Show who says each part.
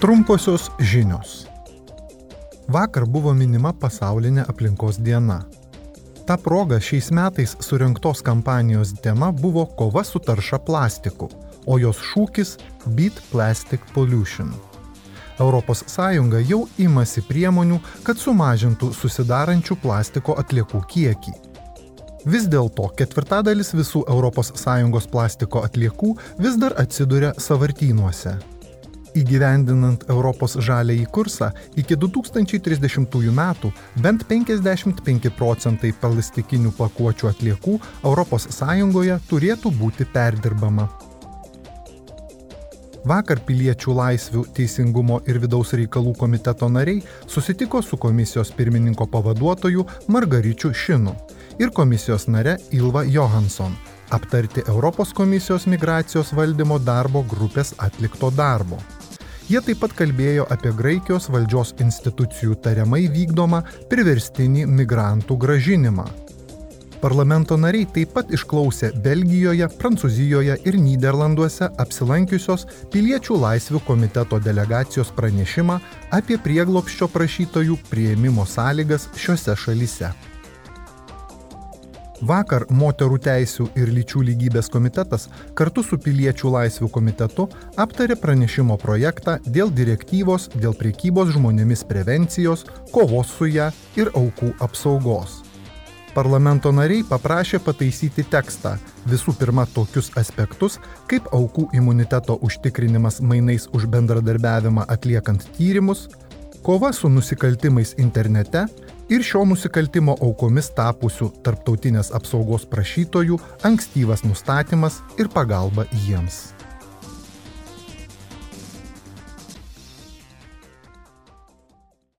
Speaker 1: Trumposios žinios. Vakar buvo minima pasaulinė aplinkos diena. Ta proga šiais metais surinktos kampanijos tema buvo kova su tarša plastiku, o jos šūkis Beat Plastic Pollution. ES jau imasi priemonių, kad sumažintų susidarančių plastiko atliekų kiekį. Vis dėlto ketvirtadalis visų ES plastiko atliekų vis dar atsiduria savartynuose įgyvendinant Europos žaliąjį kursą iki 2030 metų bent 55 procentai plastikinių pakuočių atliekų ES turėtų būti perdirbama. Vakar piliečių laisvių, teisingumo ir vidaus reikalų komiteto nariai susitiko su komisijos pirmininko pavaduotoju Margaričiu Šinu ir komisijos nare Ilva Johansson aptarti Europos komisijos migracijos valdymo darbo grupės atlikto darbo. Jie taip pat kalbėjo apie Graikijos valdžios institucijų tariamai vykdomą priverstinį migrantų gražinimą. Parlamento nariai taip pat išklausė Belgijoje, Prancūzijoje ir Niderlanduose apsilankiusios Piliečių laisvių komiteto delegacijos pranešimą apie prieglopščio prašytojų prieimimo sąlygas šiuose šalyse. Vakar moterų teisų ir lyčių lygybės komitetas kartu su Piliečių laisvių komitetu aptarė pranešimo projektą dėl direktyvos dėl priekybos žmonėmis prevencijos, kovos su ją ir aukų apsaugos. Parlamento nariai paprašė pataisyti tekstą, visų pirma tokius aspektus, kaip aukų imuniteto užtikrinimas mainais už bendradarbiavimą atliekant tyrimus, kova su nusikaltimais internete ir šio nusikaltimo aukomis tapusių tarptautinės apsaugos prašytojų ankstyvas nustatymas ir pagalba jiems.